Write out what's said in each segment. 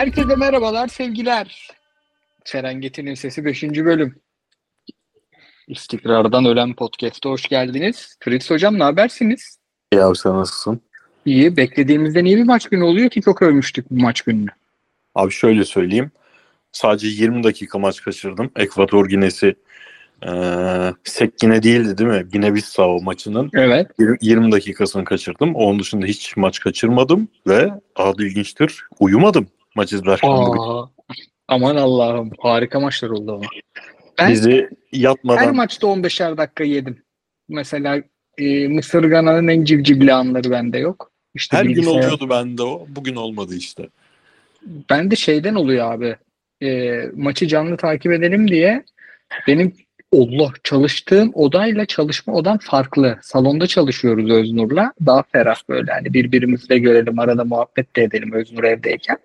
Herkese merhabalar, sevgiler. Serengeti'nin Sesi 5. bölüm. İstikrardan Ölen Podcast'a hoş geldiniz. Fritz Hocam ne habersiniz? İyi abi sen nasılsın? İyi. Beklediğimizden iyi bir maç günü oluyor ki çok övmüştük bu maç gününü. Abi şöyle söyleyeyim. Sadece 20 dakika maç kaçırdım. Ekvator Ginesi ee, Sek yine değildi değil mi? Yine Bissau maçının Evet. 20 dakikasını kaçırdım. Onun dışında hiç maç kaçırmadım ve adı ilginçtir uyumadım maç izlerken bugün. Aman Allah'ım. Harika maçlar oldu ama. Ben Bizi her yatmadan maçta 15'er dakika yedim. Mesela e, Mısır Gana'nın en civcivli anları bende yok. İşte her gün bilgisayar- oluyordu bende o. Bugün olmadı işte. Ben de şeyden oluyor abi. E, maçı canlı takip edelim diye benim Allah çalıştığım odayla çalışma odam farklı. Salonda çalışıyoruz Öznur'la. Daha ferah böyle. Hani birbirimizle görelim arada muhabbet de edelim Öznur evdeyken.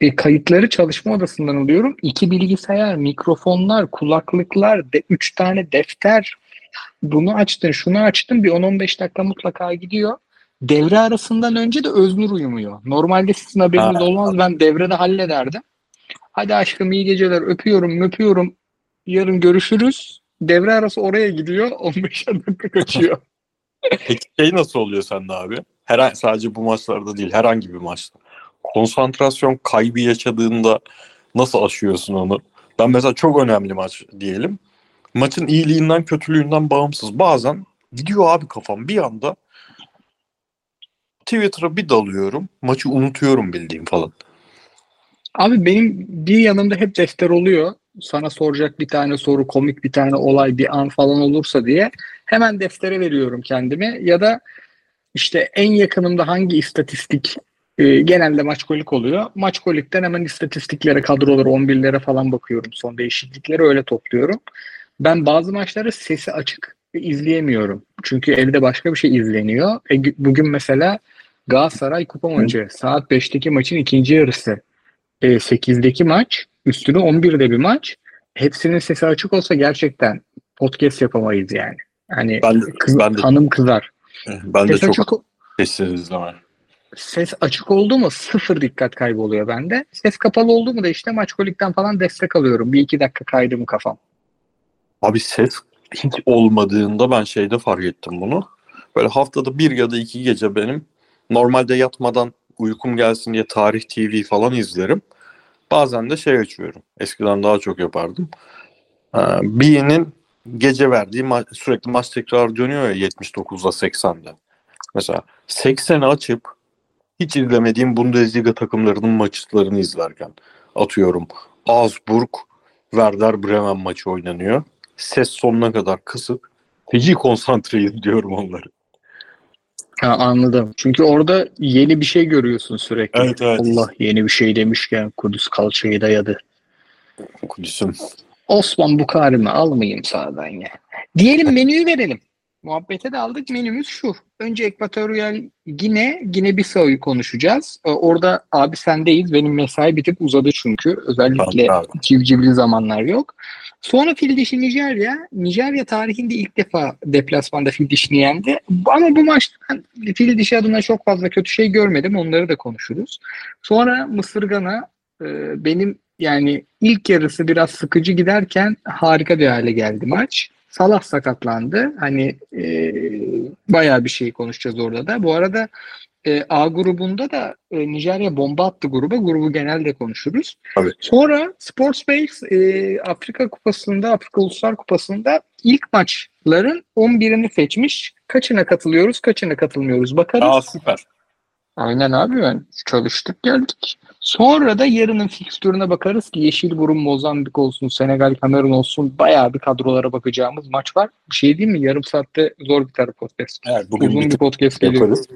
E, kayıtları çalışma odasından alıyorum. İki bilgisayar, mikrofonlar, kulaklıklar, de, üç tane defter. Bunu açtın, şunu açtın. Bir 10-15 dakika mutlaka gidiyor. Devre arasından önce de Öznur uyumuyor. Normalde sizin haberiniz Ha. olmaz. Ben devrede hallederdim. Hadi aşkım iyi geceler öpüyorum öpüyorum. Yarın görüşürüz. Devre arası oraya gidiyor. 15 dakika kaçıyor. Peki şey nasıl oluyor sende abi? Her, sadece bu maçlarda değil herhangi bir maçta. Konsantrasyon kaybı yaşadığında nasıl aşıyorsun onu? Ben mesela çok önemli maç diyelim. Maçın iyiliğinden kötülüğünden bağımsız. Bazen gidiyor abi kafam bir anda Twitter'a bir dalıyorum. Maçı unutuyorum bildiğim falan. Abi benim bir yanımda hep defter oluyor. Sana soracak bir tane soru, komik bir tane olay, bir an falan olursa diye hemen deftere veriyorum kendimi. Ya da işte en yakınımda hangi istatistik e, genelde maçkolik oluyor. Maçkolikten hemen istatistiklere, kadrolara, 11'lere falan bakıyorum. Son değişiklikleri öyle topluyorum. Ben bazı maçları sesi açık ve izleyemiyorum. Çünkü evde başka bir şey izleniyor. E, gü- bugün mesela Galatasaray kupa maçı. Saat 5'teki maçın ikinci yarısı. E, 8'deki maç. Üstüne 11'de bir maç. Hepsinin sesi açık olsa gerçekten podcast yapamayız yani. Hani Ben de, kız, ben de, hanım kızar. ben de Ses çok açık, sessiz izleme. Ses açık oldu mu sıfır dikkat kayboluyor bende. Ses kapalı oldu mu da işte maçkolikten falan destek alıyorum. Bir iki dakika kaydı mı kafam. Abi ses hiç olmadığında ben şeyde fark ettim bunu. Böyle haftada bir ya da iki gece benim normalde yatmadan uykum gelsin diye Tarih TV falan izlerim. Bazen de şey açıyorum. Eskiden daha çok yapardım. Ee, Bean'in gece verdiği ma- sürekli maç tekrar dönüyor ya 79'da 80'de. Mesela 80'i açıp hiç izlemediğim Bundesliga takımlarının maçlarını izlerken atıyorum. Augsburg Werder Bremen maçı oynanıyor. Ses sonuna kadar kısık. Feci konsantre diyorum onları. Ha, anladım. Çünkü orada yeni bir şey görüyorsun sürekli. Evet, evet. Allah yeni bir şey demişken Kudüs kalçayı dayadı. Kudüs'üm. Osman Bukari'mi almayayım sağdan ya. Diyelim menüyü verelim. Muhabbete de aldık. Menümüz şu. Önce Ekvatoryal Gine, Gine Bissau'yu konuşacağız. Ee, Orada abi sendeyiz. Benim mesai bir tık uzadı çünkü. Özellikle Tamam, civcivli zamanlar yok. Sonra fil dişi Nijerya. Nijerya tarihinde ilk defa deplasmanda fil dişini yendi. Ama bu maçta ben fil dişi adına çok fazla kötü şey görmedim. Onları da konuşuruz. Sonra Mısır Gana e, benim yani ilk yarısı biraz sıkıcı giderken harika bir hale geldi maç. Salah sakatlandı. Hani e, bayağı bir şey konuşacağız orada da. Bu arada e, A grubunda da e, Nijerya bomba attı gruba. Grubu genelde konuşuruz. Tabii. Sonra Sportsbase e, Afrika Kupası'nda, Afrika Uluslar Kupası'nda ilk maçların 11'ini seçmiş. Kaçına katılıyoruz, kaçına katılmıyoruz bakarız. Aa süper. Aynen abi ben çalıştık geldik. Sonra da yarının fikstürüne bakarız ki Yeşilburun, Mozambik olsun, Senegal, Kamerun olsun bayağı bir kadrolara bakacağımız maç var. Bir şey değil mi? Yarım saatte zor biter podcast. Evet, bugün Uzun bir bir podcast geliyor. yaparız.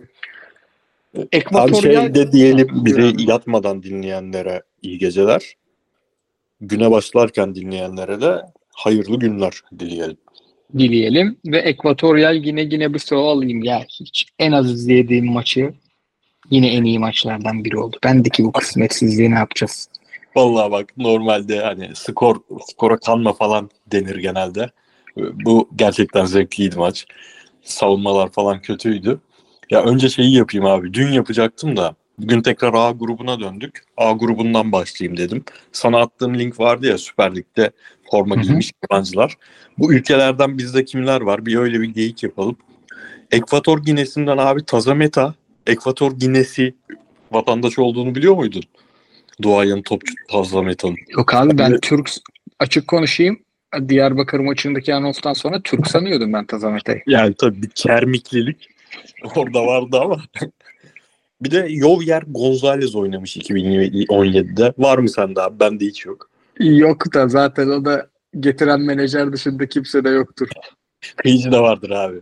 Abi Ekvatoryal şey de diyelim bir de yatmadan dinleyenlere iyi geceler. Güne başlarken dinleyenlere de hayırlı günler dileyelim. dileyelim ve Ekvatoryal yine yine bir soru alayım ya. Hiç en az izlediğim maçı yine en iyi maçlardan biri oldu. Bendeki bu kısmetsizliği ne yapacağız? Vallahi bak normalde hani skor skora kanma falan denir genelde. Bu gerçekten zevkliydi maç. Savunmalar falan kötüydü. Ya önce şeyi yapayım abi. Dün yapacaktım da Bugün tekrar A grubuna döndük. A grubundan başlayayım dedim. Sana attığım link vardı ya Süper Lig'de forma giymiş yabancılar. Bu ülkelerden bizde kimler var? Bir öyle bir geyik yapalım. Ekvator Ginesi'nden abi Tazameta, Ekvator Ginesi vatandaşı olduğunu biliyor muydun? Duayen topçu Tazameta'nın. Yok abi ben. Türk açık konuşayım. Diyarbakır maçındaki anonstan sonra Türk sanıyordum ben Tazameta'yı. Yani tabii bir kermiklilik orada vardı ama. bir de Javier Gonzalez oynamış 2017'de. Var mı sende abi? Bende hiç yok. Yok da zaten o da getiren menajer dışında kimse de yoktur. Kıyıcı da vardır abi.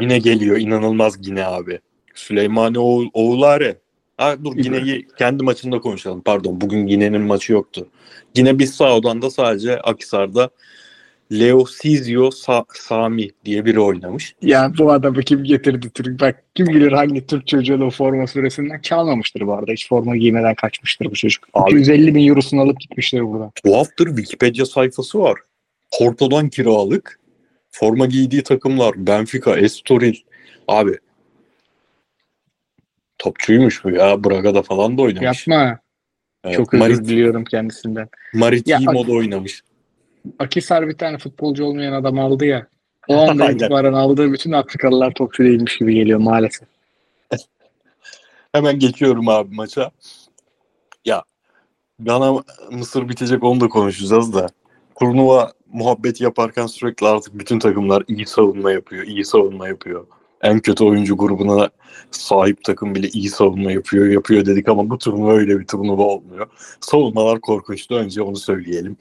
Yine geliyor. inanılmaz yine abi. Süleymane Oğul, Oğulare. Ha, dur Gine'yi kendi maçında konuşalım. Pardon bugün Gine'nin maçı yoktu. Gine Bissau'dan da sadece Akisar'da Leo Sizio Sa- Sami diye biri oynamış. Ya bu adamı kim getirdi Türk? Bak kim bilir hangi Türk çocuğun o forma süresinden çalmamıştır bu arada. Hiç forma giymeden kaçmıştır bu çocuk. Abi- 250 bin eurosunu alıp gitmiştir buradan. Tuhaftır Wikipedia sayfası var. Porto'dan kiralık. Forma giydiği takımlar Benfica, Estoril. Abi topçuymuş bu ya. Braga'da falan da oynamış. Yapma. Evet, Çok özür Marit- diliyorum kendisinden. Maritimo'da oynamış. Akisar bir tane futbolcu olmayan adam aldı ya. O anda itibaren aldığı bütün Afrikalılar topçu değilmiş gibi geliyor maalesef. Hemen geçiyorum abi maça. Ya Gana Mısır bitecek onu da konuşacağız da. Turnuva muhabbet yaparken sürekli artık bütün takımlar iyi savunma yapıyor, iyi savunma yapıyor. En kötü oyuncu grubuna sahip takım bile iyi savunma yapıyor, yapıyor dedik ama bu turnuva öyle bir turnuva olmuyor. Savunmalar korkunçtu önce onu söyleyelim.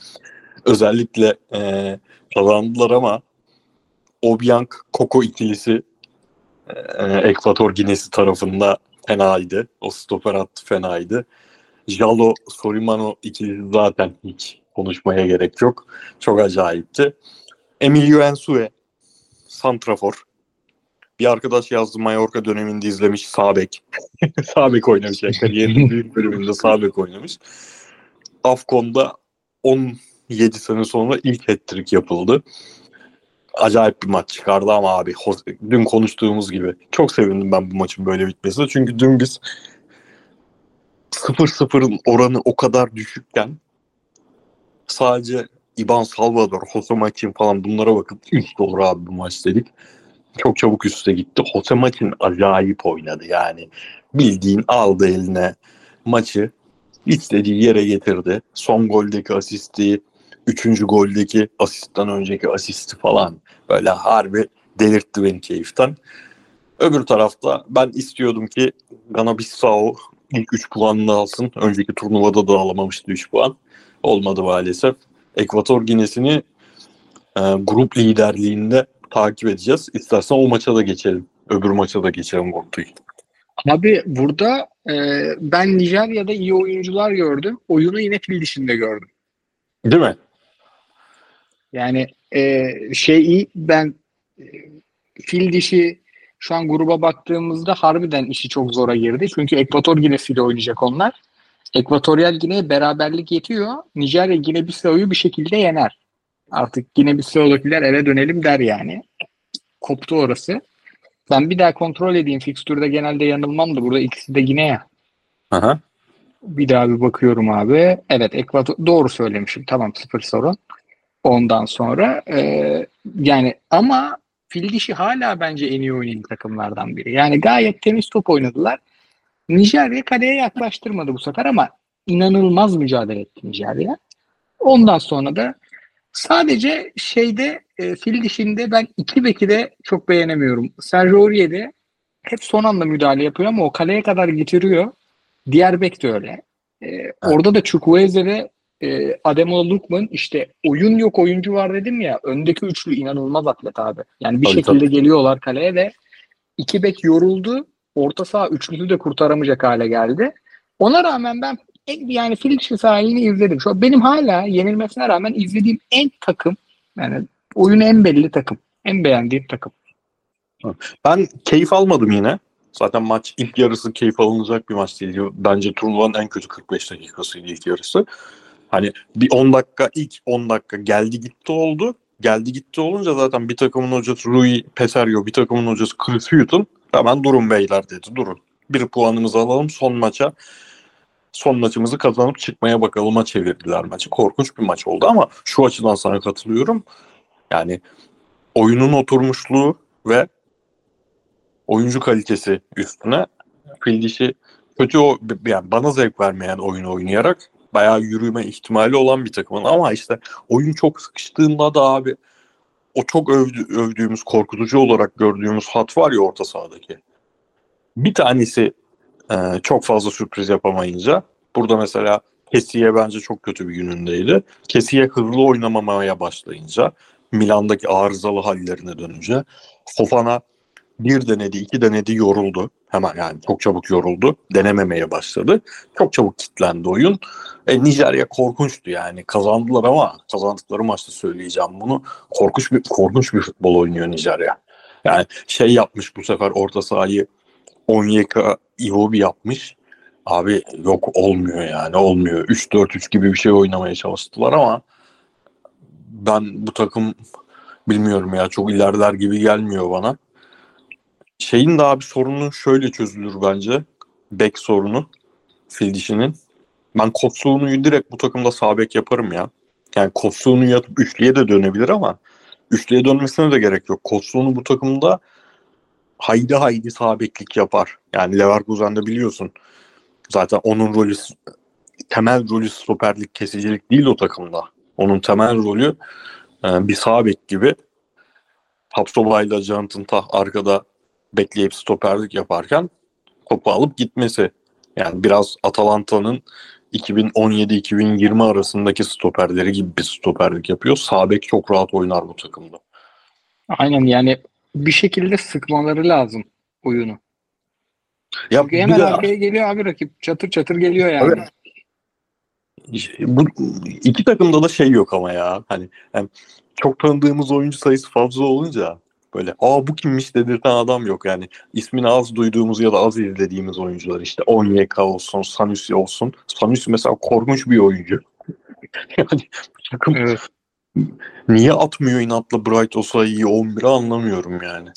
Özellikle eee kazandılar ama Obiang Koko ikilisi eee Ekvator Ginesi tarafında fenaydı. O stoper attı fenaydı. Jalo Sorimano ikilisi zaten hiç konuşmaya gerek yok. Çok acayipti. Emilio Ensue Santrafor. Bir arkadaş yazdı Mallorca döneminde izlemiş Sabek. Sabek oynamış. Yani kariyerinin büyük bölümünde Sabek oynamış. Afcon'da 17 sene sonra ilk hat-trick yapıldı. Acayip bir maç çıkardı ama abi dün konuştuğumuz gibi çok sevindim ben bu maçın böyle bitmesine. Çünkü dün biz 0-0'ın oranı o kadar düşükken sadece Iban Salvador, Jose Makin falan bunlara bakıp üst olur abi bu maç dedik. Çok çabuk üste gitti. Jose Makin acayip oynadı yani. Bildiğin aldı eline maçı istediği yere getirdi. Son goldeki asisti, üçüncü goldeki asistten önceki asisti falan böyle harbi delirtti beni keyiften. Öbür tarafta ben istiyordum ki Gana Bissau ilk 3 puanını alsın. Önceki turnuvada da alamamıştı 3 puan. Olmadı maalesef. Ekvator Ginesi'ni e, grup liderliğinde takip edeceğiz. İstersen o maça da geçelim. Öbür maça da geçelim Gortu'yu. Abi burada e, ben Nijerya'da iyi oyuncular gördüm. Oyunu yine fil dişinde gördüm. Değil mi? Yani e, şey iyi ben e, fil dişi şu an gruba baktığımızda harbiden işi çok zora girdi. Çünkü Ekvator Ginesi ile oynayacak onlar. Ekvatoryal Gine'ye beraberlik yetiyor. Nijerya Gine Bissau'yu bir şekilde yener. Artık Gine Bissau'dakiler eve dönelim der yani. Koptu orası. Ben bir daha kontrol edeyim. Fikstürde genelde yanılmam da burada ikisi de Gine ya. Aha. Bir daha bir bakıyorum abi. Evet Ekvator doğru söylemişim. Tamam sıfır sorun. Ondan sonra e, yani ama fil dişi hala bence en iyi oynayan takımlardan biri. Yani gayet temiz top oynadılar. Nijerya kaleye yaklaştırmadı bu sefer ama inanılmaz mücadele etti Nijerya. Ondan sonra da sadece şeyde e, fil dişinde ben iki beki de çok beğenemiyorum. Sergio Aurier'de hep son anda müdahale yapıyor ama o kaleye kadar getiriyor. Diğer bek de öyle. E, orada da Chukwueze ve e, Ademola Lookman işte oyun yok oyuncu var dedim ya öndeki üçlü inanılmaz atlet abi. Yani bir Tabii, şekilde tabii. geliyorlar kaleye ve iki bek yoruldu. Orta saha üçlüsü de kurtaramayacak hale geldi. Ona rağmen ben en, yani fil dişi sahilini izledim. Şu benim hala yenilmesine rağmen izlediğim en takım yani oyunu en belli takım. En beğendiğim takım. Ben keyif almadım yine. Zaten maç ilk yarısı keyif alınacak bir maç değil. Bence turnuvanın en kötü 45 dakikasıydı ilk yarısı. Hani bir 10 dakika ilk 10 dakika geldi gitti oldu. Geldi gitti olunca zaten bir takımın hocası Rui Peserio, bir takımın hocası Chris Hutton hemen durun beyler dedi. Durun. bir puanımızı alalım son maça. Son maçımızı kazanıp çıkmaya bakalıma çevirdiler maçı. Korkunç bir maç oldu ama şu açıdan sana katılıyorum. Yani oyunun oturmuşluğu ve oyuncu kalitesi üstüne fil dişi kötü o yani bana zevk vermeyen oyunu oynayarak bayağı yürüme ihtimali olan bir takımın ama işte oyun çok sıkıştığında da abi o çok övdü, övdüğümüz korkutucu olarak gördüğümüz hat var ya orta sahadaki. Bir tanesi e, çok fazla sürpriz yapamayınca burada mesela Kesiye bence çok kötü bir günündeydi. Kesiye hızlı oynamamaya başlayınca Milan'daki arızalı hallerine dönünce Fofana bir denedi, iki denedi yoruldu. Hemen yani çok çabuk yoruldu. Denememeye başladı. Çok çabuk kitlendi oyun. E, Nijerya korkunçtu yani. Kazandılar ama kazandıkları maçta söyleyeceğim bunu. Korkunç bir korkunç bir futbol oynuyor Nijerya. Yani şey yapmış bu sefer orta sahayı Onyeka Iwobi yapmış. Abi yok olmuyor yani olmuyor. 3-4-3 gibi bir şey oynamaya çalıştılar ama ben bu takım bilmiyorum ya çok ilerler gibi gelmiyor bana. Şeyin daha bir sorunu şöyle çözülür bence. Bek sorunu. Fil dişinin. Ben Kotsu'nu direkt bu takımda sağ bek yaparım ya. Yani Kotsu'nu yatıp üçlüye de dönebilir ama üçlüye dönmesine de gerek yok. Kotsu'nu bu takımda haydi haydi sağ yapar. Yani Leverkusen'de biliyorsun. Zaten onun rolü temel rolü stoperlik, kesicilik değil o takımda. Onun temel rolü e, bir sağ gibi. Tapsoba ile Jonathan Tah arkada bekleyip stoperlik yaparken topu alıp gitmesi. Yani biraz Atalanta'nın 2017-2020 arasındaki stoperleri gibi bir stoperlik yapıyor. Sağ bek çok rahat oynar bu takımda. Aynen yani bir şekilde sıkmaları lazım oyunu. Ya Çünkü hemen de- arkaya geliyor abi rakip. Çatır çatır geliyor yani. Evet. bu iki takımda da şey yok ama ya. Hani hem çok tanıdığımız oyuncu sayısı fazla olunca böyle aa bu kimmiş dedirten adam yok yani. ismini az duyduğumuz ya da az izlediğimiz oyuncular işte Onyeka olsun, Sanusi olsun. Sanusi mesela korkunç bir oyuncu. yani takım Evet. Niye atmıyor inatla Bright o sayıyı 11'e anlamıyorum yani.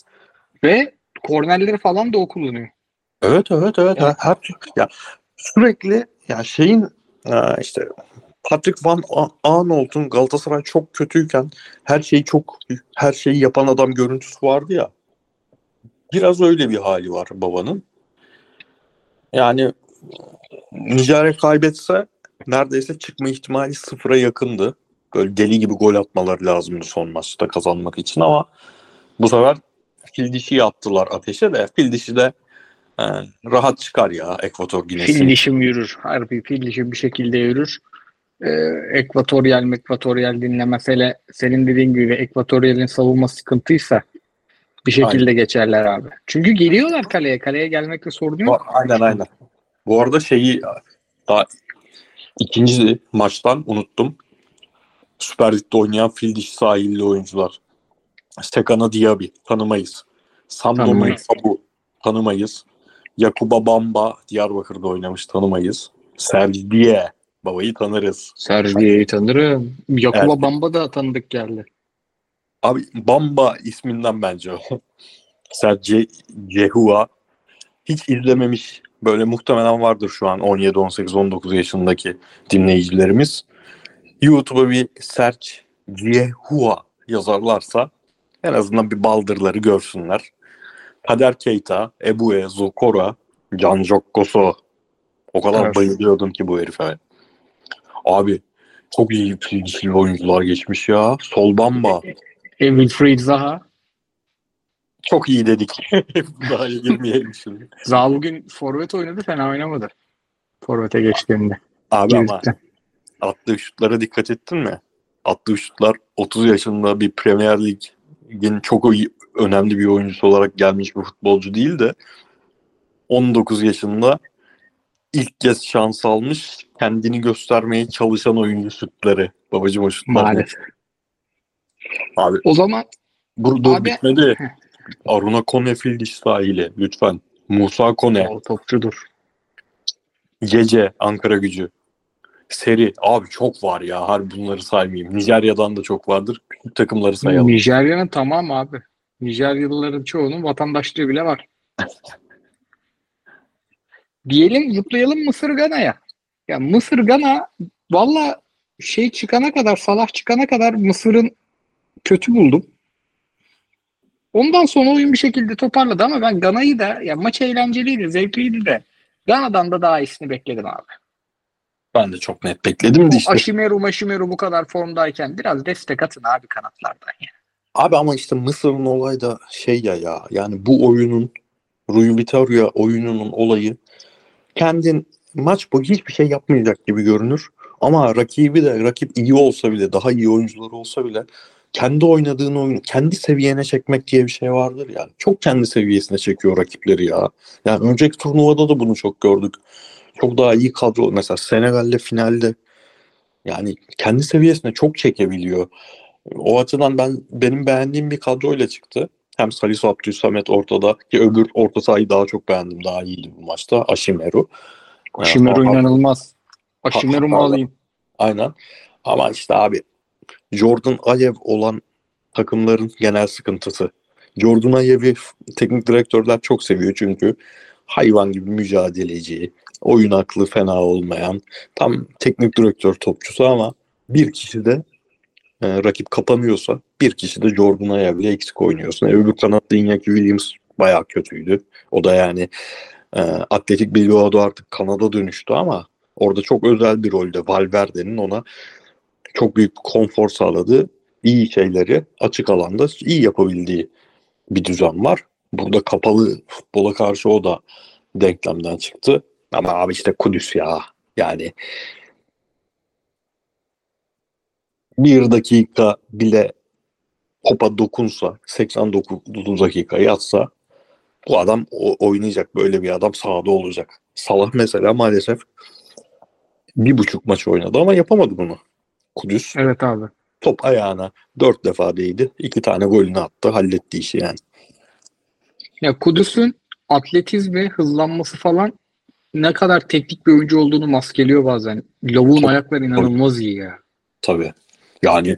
Ve kornerleri falan da o kullanıyor. Evet evet evet. Evet. Her, ya sürekli ya şeyin e, işte Patrick Van Aanholt'un Galatasaray çok kötüyken her şeyi çok her şeyi yapan adam görüntüsü vardı ya. Biraz öyle bir hali var babanın. Yani Nijerya kaybetse neredeyse çıkma ihtimali sıfıra yakındı. Böyle deli gibi gol atmaları lazımdı son maçta kazanmak için ama bu sefer fil dişi yaptılar ateşe de fil dişi de e, rahat çıkar ya Ekvator Fil Ginesi. dişim yürür. Harbi fil dişim bir şekilde yürür. Ee, ekvatoryal ekvatoryal dinlemez. Hele senin dediğin gibi ekvatoryalin savunma sıkıntıysa bir şekilde geçerler abi. Çünkü geliyorlar kaleye. Kaleye gelmekte sorun yok. Aynen aynen. Bu arada şeyi daha ikinci maçtan unuttum. Süper Lig'de oynayan fil dişi sahilli oyuncular. Sekana Diaby tanımayız. Samdomin Tanımayız. Sabu tanımayız. Yakuba Bamba Diyarbakır'da oynamış tanımayız. Sergi Diye babayı tanırız. Sergi'yi tanırım. Yakuba Evet. Bamba da tanıdık geldi. Abi Bamba isminden bence o. Sergi Cehua hiç izlememiş böyle muhtemelen vardır şu an 17, 18, 19 yaşındaki dinleyicilerimiz. YouTube'a bir search Cehua yazarlarsa en azından bir baldırları görsünler. Kader Keita, Ebue, Zokora, Can Jokkoso. O kadar Evet. bayılıyordum ki bu herife. Abi çok iyi ilgili oyuncular geçmiş ya. Sol Bamba. Wilfried Zaha. Çok iyi dedik. Daha iyi girmeyelim şimdi. Zaha bugün forvet oynadı fena oynamadı. Forvete geçtiğinde. Abi ama Girdi. Attığı şutlara dikkat ettin mi? Attığı şutlar 30 yaşında bir Premier Lig'in çok iyi, önemli bir oyuncusu olarak gelmiş bir futbolcu değil de 19 yaşında ilk kez şans almış kendini göstermeye çalışan oyuncu şutları. Babacım o şutlar. Maalesef. Abi O zaman dur, dur Abi- bitmedi. Aruna Kone fil diş sahili lütfen. Musa Kone. o topçudur. Gece Ankara gücü. Seri. Abi çok var ya. Harbi bunları saymayayım. Nijerya'dan da çok vardır. Küçük takımları sayalım. Nijerya'nın tamam abi. Nijeryalıların çoğunun vatandaşlığı bile var. Diyelim zıplayalım Mısır Gana'ya. Ya Mısır Gana valla şey çıkana kadar Salah çıkana kadar Mısır'ın kötü buldum. Ondan sonra oyun bir şekilde toparladı ama ben Gana'yı da ya maç eğlenceliydi, zevkliydi de Gana'dan da daha iyisini bekledim abi. Ben de çok net bekledim de işte. Aşimeru Maşimeru bu kadar formdayken biraz destek atın abi kanatlardan ya. Abi ama işte Mısır'ın olayı da şey ya ya yani bu oyunun Rui Vitória oyununun olayı kendin maç boyu hiçbir şey yapmayacak gibi görünür. Ama rakibi de rakip iyi olsa bile daha iyi oyuncuları olsa bile kendi oynadığın oyunu kendi seviyene çekmek diye bir şey vardır yani. Çok kendi seviyesine çekiyor rakipleri ya. Yani önceki turnuvada da bunu çok gördük. Çok daha iyi kadro mesela Senegal'le finalde yani kendi seviyesine çok çekebiliyor. O açıdan ben benim beğendiğim bir kadroyla çıktı. Hem Salisu Abdülsamet ortada ki öbür orta sahayı daha çok beğendim. Daha iyiydi bu maçta. Aşimeru. Aşimeru ha, inanılmaz. Aşimeru mu alayım? Aynen. Ama işte abi Jordan Ayev olan takımların genel sıkıntısı. Jordan Ayev'i teknik direktörler çok seviyor çünkü hayvan gibi mücadeleci, oyun aklı fena olmayan, tam teknik direktör topçusu ama bir kişi de e, rakip kapanıyorsa bir kişi de Jordan Ayev'le eksik oynuyorsun. E, öbür kanatta Iñaki Williams bayağı kötüydü. O da yani e, Atletik Bilbao'da artık Kanada dönüştü ama orada çok özel bir rolde Valverde'nin ona çok büyük bir konfor sağladığı iyi şeyleri açık alanda iyi yapabildiği bir düzen var. Burada kapalı futbola karşı o da denklemden çıktı. Ama abi işte Kudüs ya. Yani bir dakika bile topa dokunsa 89 dakika yatsa bu adam oynayacak böyle bir adam sahada olacak. Salah mesela maalesef bir buçuk maç oynadı ama yapamadı bunu. Kudüs Evet abi. top ayağına dört defa değdi. iki tane golünü attı. Halletti işi yani. Ya Kudüs'ün atletizmi, hızlanması falan ne kadar teknik bir oyuncu olduğunu maskeliyor bazen. Lavuğun Tabii. ayakları inanılmaz iyi ya. Tabii. Yani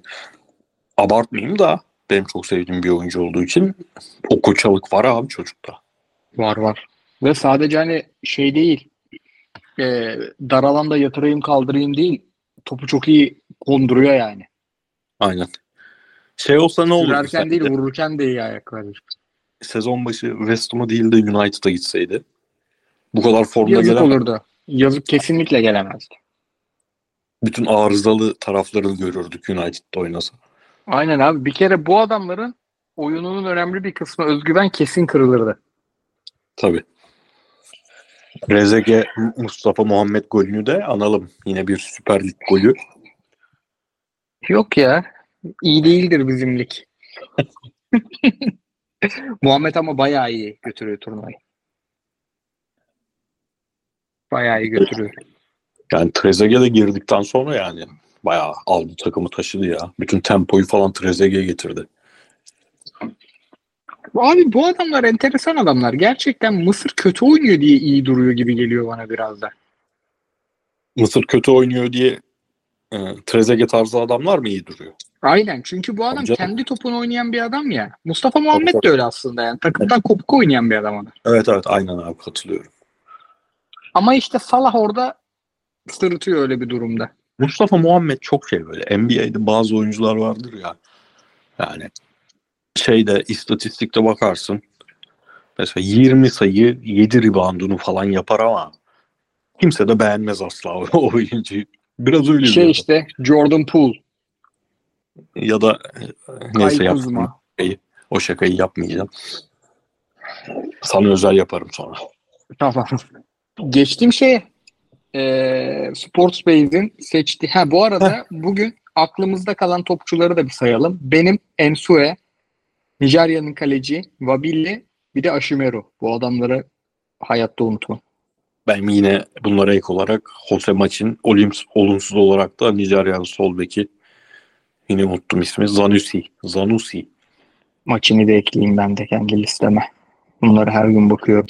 abartmayayım da benim çok sevdiğim bir oyuncu olduğu için o koçalık var abi çocukta. Var var. Ve sadece hani şey değil. E, dar alanda yatırayım kaldırayım değil. Topu çok iyi konduruyor yani. Aynen. Şey olsa ne olur? Sürerken değil vururken de iyi ayakları. Sezon başı West Ham'a değil de United'a gitseydi. Bu kadar formda Yazık gelen olurdu. Yazık kesinlikle gelemezdi. bütün arızalı taraflarını görürdük United'da oynasa. Aynen abi. Bir kere bu adamların oyununun önemli bir kısmı özgüven kesin kırılırdı. Tabii. Rezege Mustafa Muhammed golünü de analım. Yine bir Süper Lig golü. Yok ya. İyi değildir bizimlik. Muhammed ama bayağı iyi götürüyor turnuvayı. Bayağı iyi götürüyor. Yani Trezeguet de girdikten sonra yani bayağı aldı takımı taşıdı ya. Bütün tempoyu falan Trezeguet getirdi. Abi bu adamlar enteresan adamlar. Gerçekten Mısır kötü oynuyor diye iyi duruyor gibi geliyor bana biraz da. Mısır kötü oynuyor diye e, Trezeguet tarzı adamlar mı iyi duruyor? Aynen. Çünkü bu adam canım. kendi topunu oynayan bir adam ya. Mustafa Muhammed Tabii, de öyle aslında yani. Takımdan kopuk oynayan bir adam o da. Evet evet aynen abi katılıyorum. Ama işte Salah orada sırıtıyor öyle bir durumda. Mustafa Muhammed çok şey böyle. NBA'de bazı oyuncular vardır ya. Yani şeyde istatistikte bakarsın. Mesela 20 sayı 7 reboundunu falan yapar ama kimse de beğenmez asla o oyuncuyu. Biraz öyle bir Şey adam. işte Jordan Poole, ya da e, neyse. Kuzma. O şakayı yapmayacağım. Sana özel yaparım sonra. Tamam. Geçtiğim şey e, Sportsbase'in seçti. Ha bu arada bugün aklımızda kalan topçuları da bir sayalım. Benim Ensue, Nijerya'nın kaleci, Wabilli, bir de Ashimeru. Bu adamları hayatta unutma. Ben yine bunlara ek olarak Jose maçın olumsuz olarak da Nijeryalı sol beki yine unuttum ismi Zanusi. Zanusi. Maçını da ekleyeyim ben de kendi listeme. Bunları her gün bakıyorum.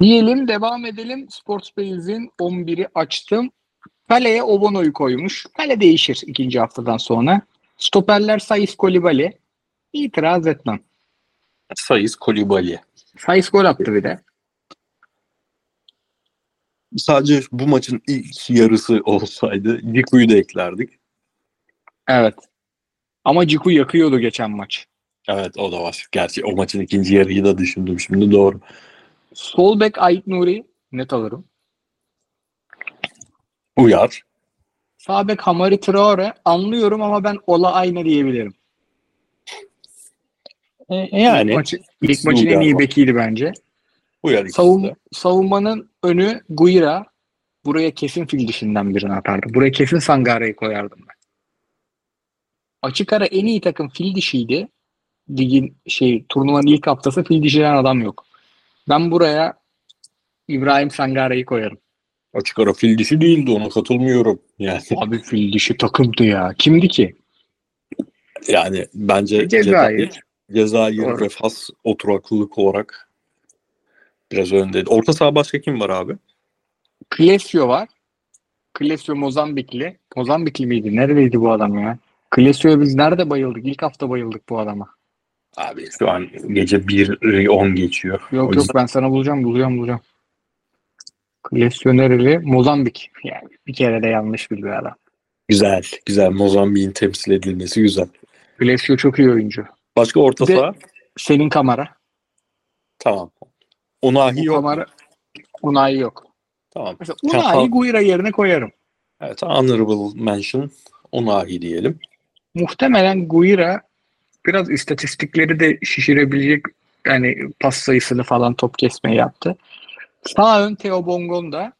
Diyelim devam edelim. Sportsbase'in 11'i açtım. Kaleye Obono'yu koymuş. Kale değişir ikinci haftadan sonra. Stoperler Sayıs Kolibali. İtiraz etmem. Sayıs Kolibali. Sayıs gol attı bir de. sadece bu maçın ilk yarısı olsaydı Ciku'yu da eklerdik. Evet. Ama Ciku yakıyordu geçen maç. Evet o da var. Gerçi o maçın ikinci yarıyı da düşündüm şimdi doğru. Sol bek Ait Nuri net alırım. Uyar. Sağ bek Hamari Traore anlıyorum ama ben Ola aynı diyebilirim. E, yani İlk, maçı, ilk maçın en iyi bekiydi bence. Uyar Savun, savunmanın önü Guira. Buraya kesin fil dişinden birini atardım. Buraya kesin Sangare'yi koyardım ben. Açık ara en iyi takım fil dişiydi. Ligin şey turnuvanın ilk haftası fil dişilen adam yok. Ben buraya İbrahim Sangare'yi koyarım. Açık ara fil dişi değildi ona katılmıyorum. Yani Abi fil dişi takımdı ya. Kimdi ki? yani bence Cezayir. Cezayir, Cezayir Doğru. ve Fas oturaklılık olarak biraz öndeydi. Orta saha başka kim var abi? Klesio var. Klesio Mozambikli. Mozambikli miydi? Neredeydi bu adam ya? Klesio'ya biz nerede bayıldık? İlk hafta bayıldık bu adama. Abi şu an gece 1'i 10 geçiyor. Yok O yok ben sana bulacağım bulacağım bulacağım. Klesio nereli? Mozambik. Yani bir kere de yanlış biliyor adam. Güzel, güzel. Mozambik'in temsil edilmesi güzel. Klesio çok iyi oyuncu. Başka orta saha? Senin kamera. Tamam. Unahi Bu yok. kamera Unai yok. Tamam. Mesela Unai Guira yerine koyarım. Evet, honorable mention Unahi diyelim. Muhtemelen Guira biraz istatistikleri de şişirebilecek yani pas sayısını falan top kesmeyi yaptı. Sağ ön Theo Bongonda.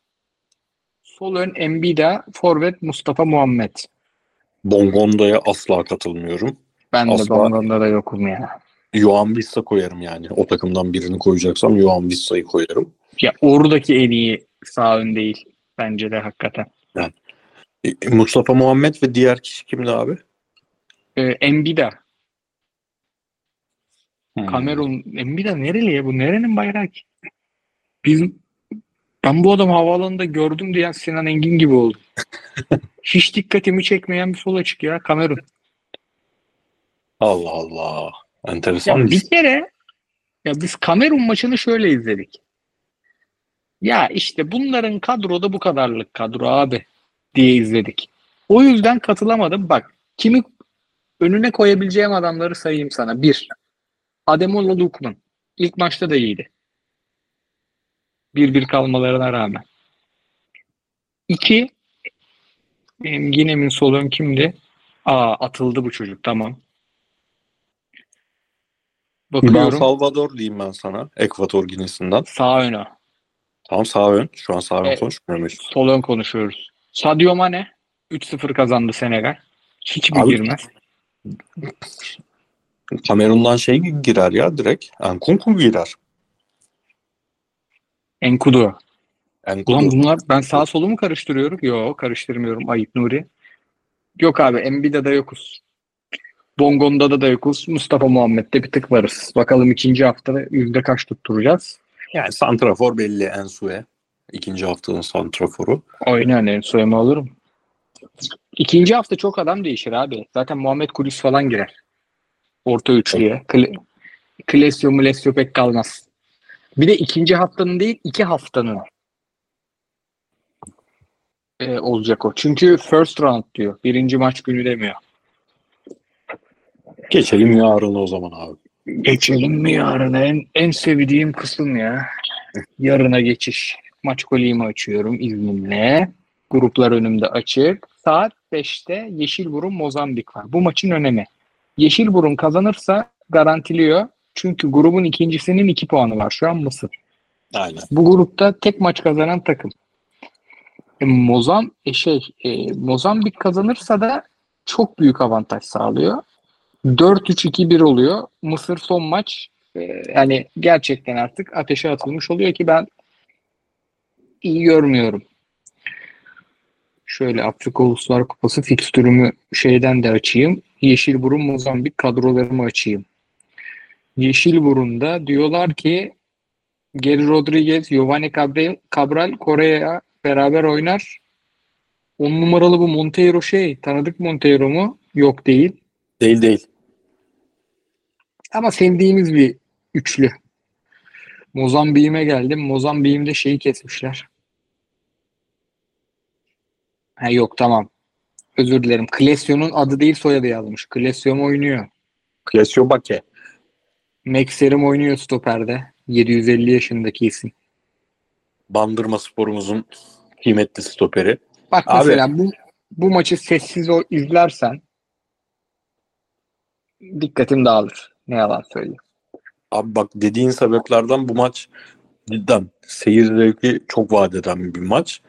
Sol ön Embida. Forvet Mustafa Muhammed. Bongonda'ya asla katılmıyorum. Ben de Asla. Bongonda da yokum ya. Johan Vissa koyarım yani. O takımdan birini koyacaksam Johan Vissa'yı koyarım. Ya oradaki en iyi sağ ön değil. Bence de hakikaten. E, Mustafa Muhammed ve diğer kişi kimdi abi? Ee, Embida. Hmm. Kamerun. Embida nereli ya bu? Nerenin bayrağı ki? Biz ben bu adamı havaalanında gördüm diyen Sinan Engin gibi oldum. Hiç dikkatimi çekmeyen bir sol açık ya Kamerun. Allah Allah. Enteresan. Ya bir bir kere ya biz Kamerun maçını şöyle izledik. Ya işte bunların kadroda bu kadarlık kadro abi diye izledik. O yüzden katılamadım. Bak kimi önüne koyabileceğim adamları sayayım sana. Bir, Ademola Lukman. İlk maçta da iyiydi. Bir bir kalmalarına rağmen. İki, benim Gine'min sol ön kimdi? Aa atıldı bu çocuk tamam. Ben Bakıyorum. Salvador diyeyim ben sana. Ekvator Ginesi'nden. Sağ öne. Tamam sağ ön. Şu an sağ ön Evet. konuşmuyoruz. Sol ön konuşuyoruz. Sadio Mane 3-0 kazandı Senegal. Hiç mi Abi- girmez? Kamerun'dan şey girer ya direkt. Enkunku girer. Enkudu. Ulan Enkunku. bunlar ben sağ solu mu karıştırıyorum? Yok karıştırmıyorum. Ayıp Nuri. Yok abi Embida'da yokuz. Bongon'da da yokuz. Mustafa Muhammed'de bir tık varız. Bakalım ikinci hafta yüzde kaç tutturacağız. Yani Santrafor belli Ensue. İkinci haftanın Santrafor'u. Aynen en soyama alırım. İkinci hafta çok adam değişir abi. Zaten Muhammed Kudüs falan girer. Orta üçlüye. Kle Klesio Mulesio pek kalmaz. Bir de ikinci haftanın değil iki haftanın e, olacak o. Çünkü first round diyor. Birinci maç günü demiyor. Geçelim yarın o zaman abi. Geçelim mi yarına? En, en sevdiğim kısım ya. Yarına geçiş. Maç kolimi açıyorum izninle. Gruplar önümde açık. Saat 5'te Yeşilburun Mozambik var. Bu maçın önemi. Yeşilburun kazanırsa garantiliyor. Çünkü grubun ikincisinin 2 puanı var. Şu an Mısır. Aynen. Bu grupta tek maç kazanan takım. E, Mozam e, şey e, Mozambik kazanırsa da çok büyük avantaj sağlıyor. 4-3-2-1 oluyor. Mısır son maç e, yani gerçekten artık ateşe atılmış oluyor ki ben iyi görmüyorum. Şöyle Afrika Uluslar Kupası fikstürümü şeyden de açayım. Yeşilburun Mozambik kadrolarımı açayım. Yeşilburun'da diyorlar ki Geri Rodriguez, Giovanni Cabral, Cabral Kore'ye beraber oynar. 10 numaralı bu Monteiro şey. Tanıdık Monteiro mu? Yok değil. Değil değil. Ama sevdiğimiz bir üçlü. Mozambik'ime geldim. Mozambik'imde şeyi kesmişler. Ha yok tamam. Özür dilerim. Klesio'nun adı değil soyadı yazmış. Klesium oynuyor. Klesio Bake. Mekserim oynuyor stoperde. 750 yaşındaki isim. Bandırma sporumuzun kıymetli stoperi. Bak Abi- mesela bu bu maçı sessiz o izlersen dikkatim dağılır. Ne yalan söyleyeyim. Abi bak dediğin sebeplerden bu maç cidden seyir zevki çok vaat eden bir maç.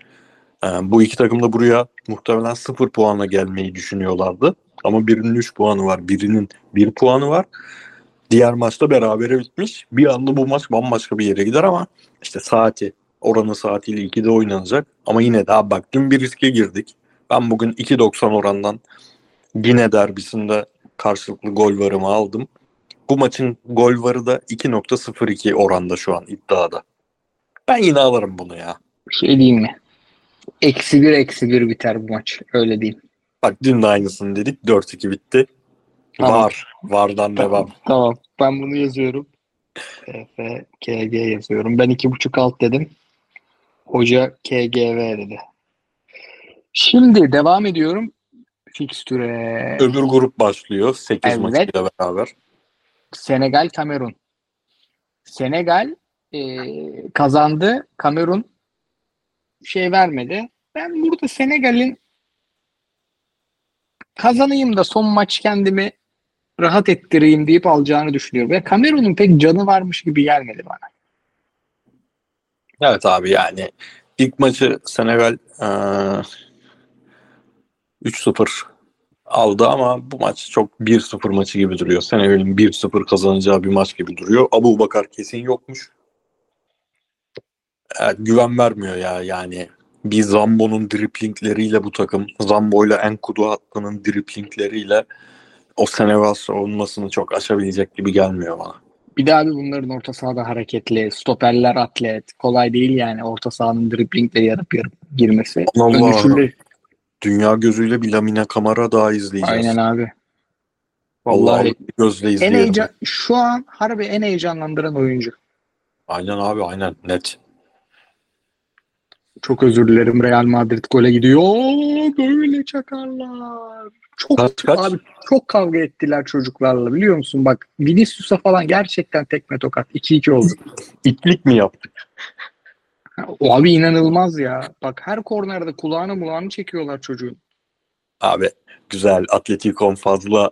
Ee, bu iki takım da buraya muhtemelen sıfır puanla gelmeyi düşünüyorlardı. Ama birinin 3 puanı var, birinin 1 puanı var. Diğer maçta berabere bitmiş. Bir anda bu maç bambaşka bir yere gider ama işte saati, oranı saatiyle 2'de oynanacak. Ama yine daha bak dün bir riske girdik. Ben bugün 2.90 orandan yine derbisinde karşılıklı gol varımı aldım. Bu maçın gol varı da 2.02 oranda şu an iddiada. Ben yine alırım bunu ya. Bir şey diyeyim mi? Eksi bir eksi bir biter bu maç. Öyle diyeyim. Bak dün de aynısını dedik. 4-2 bitti. Tamam. Var. Vardan devam. Tamam. Ben bunu yazıyorum. F, KG yazıyorum. Ben iki buçuk alt dedim. Hoca KGV dedi. Şimdi devam ediyorum. Fikstüre. Öbür grup başlıyor. 8 Evet. maçıyla beraber. Senegal Kamerun. Senegal e, kazandı. Kamerun şey vermedi. Ben burada Senegal'in kazanayım da son maç kendimi rahat ettireyim deyip alacağını düşünüyorum. Ve Kamerun'un pek canı varmış gibi gelmedi bana. Evet abi yani ilk maçı Senegal eee 3-0 aldı ama bu maç çok 1-0 maçı gibi duruyor. Senegal'in 1-0 kazanacağı bir maç gibi duruyor. Abu Bakar kesin yokmuş. Evet, güven vermiyor ya yani. Bir Zambo'nun driplingleriyle bu takım, Zambo ile Enkudu hattının driplingleriyle o Senegal savunmasını çok aşabilecek gibi gelmiyor bana. Bir de abi bunların orta sahada hareketli, stoperler atlet. Kolay değil yani orta sahanın driblingle yarıp yarıp girmesi. Allah Dönüşünde- Dünya gözüyle bir Lamine Kamara daha izleyeceğiz. Aynen abi. Vallahi Vallahi gözle en izleyelim. heyecan, şu an harbi en heyecanlandıran oyuncu. Aynen abi aynen net. Çok özür dilerim Real Madrid gole gidiyor. Böyle çakarlar. Çok Kaç, kaç? abi çok kavga ettiler çocuklarla biliyor musun? Bak Vinicius'a falan gerçekten tekme tokat 2-2 oldu. İtlik mi yaptık? O abi inanılmaz ya. Bak her kornerde kulağını mulağını çekiyorlar çocuğun. Abi güzel Atletico fazla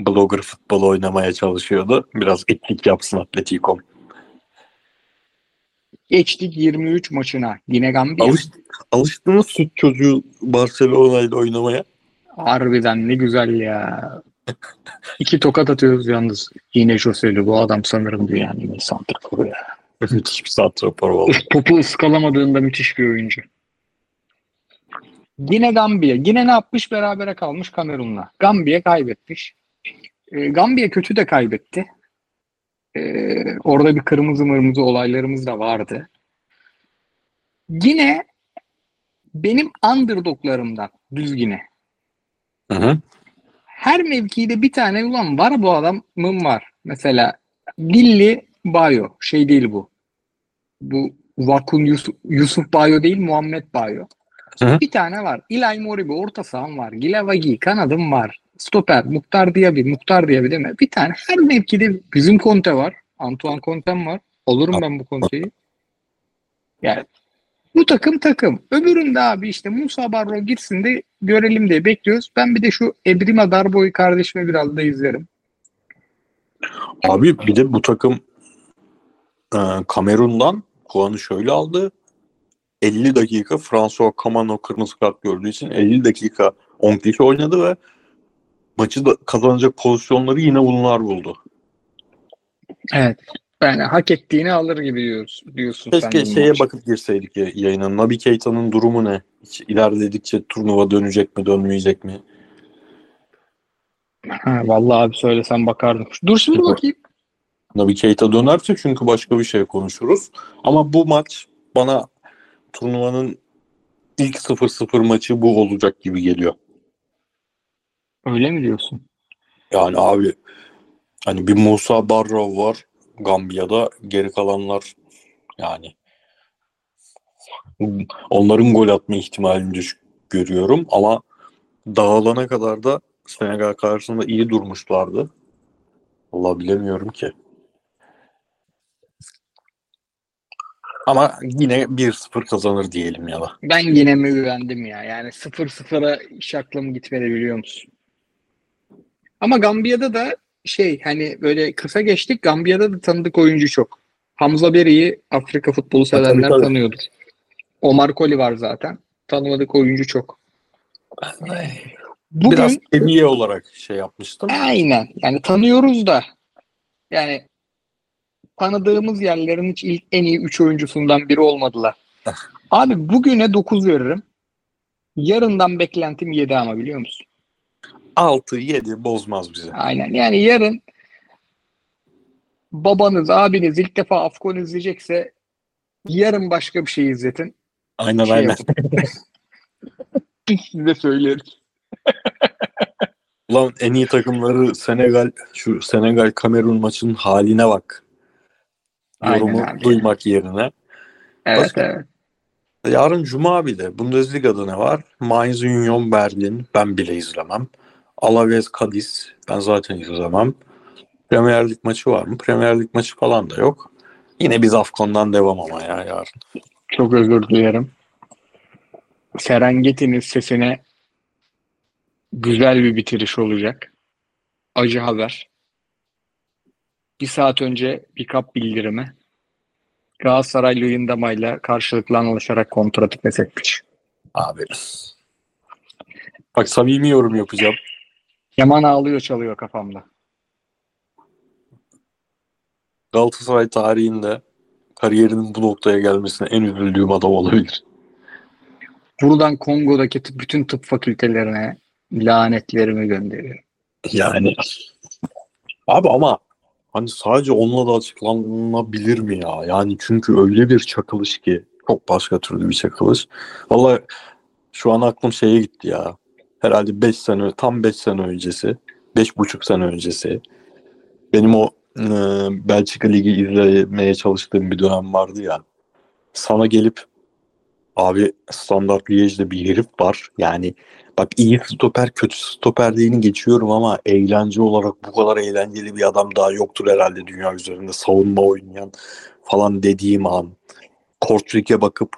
blogger futbol oynamaya çalışıyordu. Biraz itlik yapsın Atletico. Geçtik 23 maçına. Yine Gambiya. Alış, alıştınız süt çocuğu Barcelona ile oynamaya. Harbiden ne güzel ya. İki tokat atıyoruz yalnız. Yine Joselu bu adam sanırım dünyanın en santraforu ya. Müthiş bir santrafor oldu. Topu ıskalamadığında müthiş bir oyuncu. Yine Gambiya. Yine ne yapmış? Berabere kalmış Kamerun'la. Gambiya kaybetmiş. E, Gambiya kötü de kaybetti. E, orada bir kırmızı mırmızı olaylarımız da vardı. Yine benim underdoglarımdan düzgine. Hı hı. Her mevkide bir tane ulan var bu adamın var. Mesela Dilli Bayo. Şey değil bu. Bu Vakun Yusuf, Yusuf Bayo değil Muhammed Bayo. Hı hı. Bir tane var. İlay Moribi orta saham var. Gilavagi kanadım var. Stoper Muhtar Diaby. Muhtar Diaby değil mi? Bir tane her mevkide bizim Conte var. Antoine Conte'm var. Olurum ben bu Conte'yi. Yani bu takım takım. Öbüründe abi işte Musa Barro gitsin de görelim diye bekliyoruz. Ben bir de şu Ebrima Darbo'yu kardeşime biraz da izlerim. Abi bir de bu takım e, Kamerun'dan puanı şöyle aldı. 50 dakika François Kamano kırmızı kart gördüğü için 50 dakika 10 kişi oynadı ve maçı da kazanacak pozisyonları yine bunlar buldu. Evet. Yani hak ettiğini alır gibi diyoruz, diyorsun sen Keşke bu şeye maça. bakıp girseydik ya, yayına. Nabi Keita'nın durumu ne? Hiç ilerledikçe turnuva dönecek mi dönmeyecek mi? Ha, vallahi abi söylesen bakardım. Dur şimdi bakayım. Nabi Keita dönerse çünkü başka bir şey konuşuruz. Ama bu maç bana turnuvanın ilk 0-0 maçı bu olacak gibi geliyor. Öyle mi diyorsun? Yani abi hani bir Musa Barrow var Gambiya'da geri kalanlar yani onların gol atma ihtimalini düşük görüyorum ama dağılana kadar da Senegal karşısında iyi durmuşlardı. Allah bilemiyorum ki. Ama yine 1-0 kazanır diyelim ya da. Ben yine mi güvendim ya? Yani 0-0'a hiç aklım gitmedi biliyor musun? Ama Gambiya'da da şey hani böyle kısa geçtik. Gambiya'da da tanıdık oyuncu çok. Hamza Beri'yi Afrika futbolu sevenler tabii, tanıyordur. Omar Koli var zaten. Tanımadık oyuncu çok. Bugün Biraz seviye olarak şey yapmıştım. aynen yani tanıyoruz da yani tanıdığımız yerlerin hiç ilk en iyi 3 oyuncusundan biri olmadılar. Abi bugüne 9 veririm. Yarından beklentim 7 ama biliyor musun? 6-7 bozmaz bizi. Aynen. Yani yarın babanız, abiniz ilk defa Afkon izleyecekse yarın başka bir şey izletin. Aynen Şey aynen. size söyleriz. Ulan en iyi takımları Senegal, şu Senegal Kamerun maçının haline bak. Aynen Yorumu abi. duymak yerine. Evet Başka- evet. Yarın Cuma bir de Bundesliga'da ne var? Mainz Union Berlin ben bile izlemem. Alaves Cadiz ben zaten izlemem. Premier Lig maçı var mı? Premier Lig maçı falan da yok. Yine biz Afkon'dan devam ama ya yarın. Çok özür dilerim. Serengeti'nin sesine güzel bir bitiriş olacak. Acı haber. Bir saat önce bir kap bildirimi. Galatasaray Luyendama'yla karşılıklı anlaşarak kontratı feshetmiş. Abi. Bak samimi yorum yapacağım. Yaman ağlıyor çalıyor kafamda. Galatasaray tarihinde kariyerinin bu noktaya gelmesine en üzüldüğüm adam olabilir. Buradan Kongo'daki bütün tıp fakültelerine lanetlerimi gönderiyorum. Yani abi ama hani sadece onunla da açıklanabilir mi ya? Yani çünkü öyle bir çakılış ki çok başka türlü bir çakılış. Vallahi şu an aklım şeye gitti ya. Herhalde 5 sene tam 5 sene öncesi, 5,5 sene öncesi. Benim o e, Belçika Ligi izlemeye çalıştığım bir dönem vardı ya. Sana gelip abi Standart Liège'de bir herif var. Yani Bak iyi stoper kötü stoper diyeni geçiyorum ama eğlence olarak bu kadar eğlenceli bir adam daha yoktur herhalde dünya üzerinde savunma oynayan falan dediğim an. Kortrik'e bakıp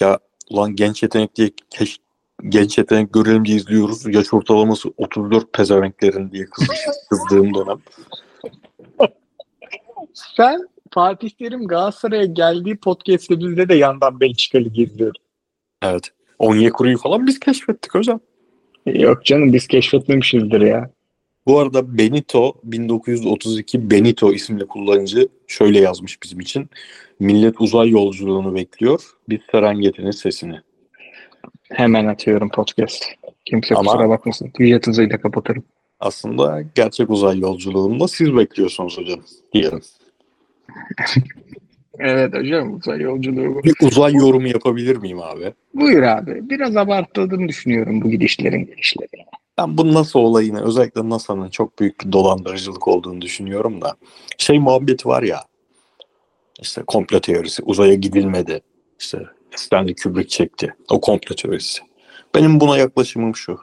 ya ulan genç yetenek diye keş, genç yetenek görelim diye izliyoruz. Yaş ortalaması 34 pezevenklerin diye kızdığım dönem. Sen Fatih Terim Galatasaray'a geldiği podcast'te bizde de yandan Belçika Ligi izliyorduk. Evet. Onyekuru'yu falan biz keşfettik hocam. Yok canım biz keşfetmemişizdir ya. Bu arada Benito 1932 Benito isimli kullanıcı şöyle yazmış bizim için. Millet uzay yolculuğunu bekliyor. Biz Serengeti'nin sesini. Hemen atıyorum podcast. Kimse Ama- kusura bakmasın. Tweet hızıyla kapatırım. Aslında gerçek uzay yolculuğunda siz bekliyorsunuz hocam diyelim. Evet hocam uzay yolculuğu. Bir uzay yorumu yapabilir miyim abi? Buyur abi. Biraz abartıldığını düşünüyorum bu gidişlerin gelişleri. Ben bu NASA olayını özellikle NASA'nın çok büyük bir dolandırıcılık olduğunu düşünüyorum da. Şey muhabbeti var ya işte komplo teorisi uzaya gidilmedi. İşte Stanley Kubrick çekti. O komplo teorisi. Benim buna yaklaşımım şu.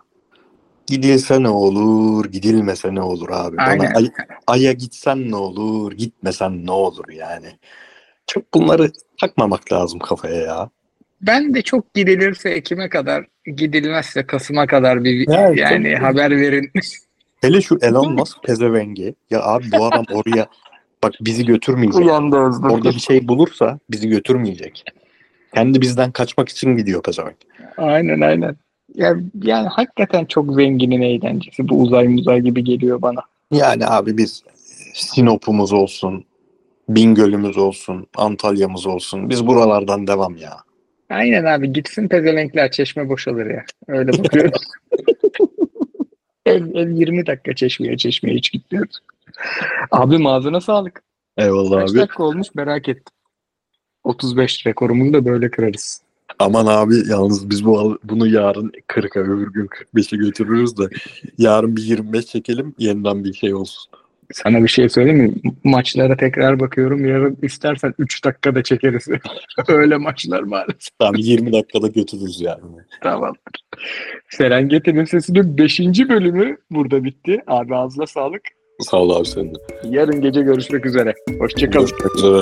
Gidilse ne olur, gidilmese ne olur abi. Bana Aynen. ay- Ay'a gitsen ne olur, gitmesen ne olur yani. Çok bunları takmamak lazım kafaya ya. Ben de çok gidilirse Ekim'e kadar gidilmezse Kasım'a kadar bir Evet, yani çok- haber verin. Hele şu Elon Musk pezevengi. Ya abi bu adam oraya bak bizi götürmeyecek. Uyandı. Orada bir şey bulursa bizi götürmeyecek. Kendi bizden kaçmak için gidiyor pezevenk. Aynen aynen. Ya, yani hakikaten çok zenginin eğlencesi. Bu uzay muzay gibi geliyor bana. Yani abi biz Sinop'umuz olsun, Bingöl'ümüz olsun, Antalya'mız olsun. Biz buralardan devam ya. Aynen abi gitsin pezevenkler çeşme boşalır ya. Öyle bakıyorum. ev, ev 20 dakika çeşmeye çeşmeye hiç gitmiyoruz. Abi ağzına sağlık. Eyvallah Kaç dakika olmuş merak ettim. 35 rekorumuzu da böyle kırarız. Aman abi yalnız biz bu bunu yarın 40'a öbür gün 45'e götürürüz de yarın bir 25 çekelim yeniden bir şey olsun. Sana bir şey söyleyeyim mi? Maçlara tekrar bakıyorum. Yarın istersen 3 dakikada çekeriz. Öyle maçlar maalesef. Tamam 20 dakikada götürürüz yani. Tamamdır. Serengeti'nin Sesi'nin 5. bölümü burada bitti. Abi ağzına sağlık. Sağ ol abi senin de. Yarın gece görüşmek üzere. Hoşçakalın. Görüşmek üzere.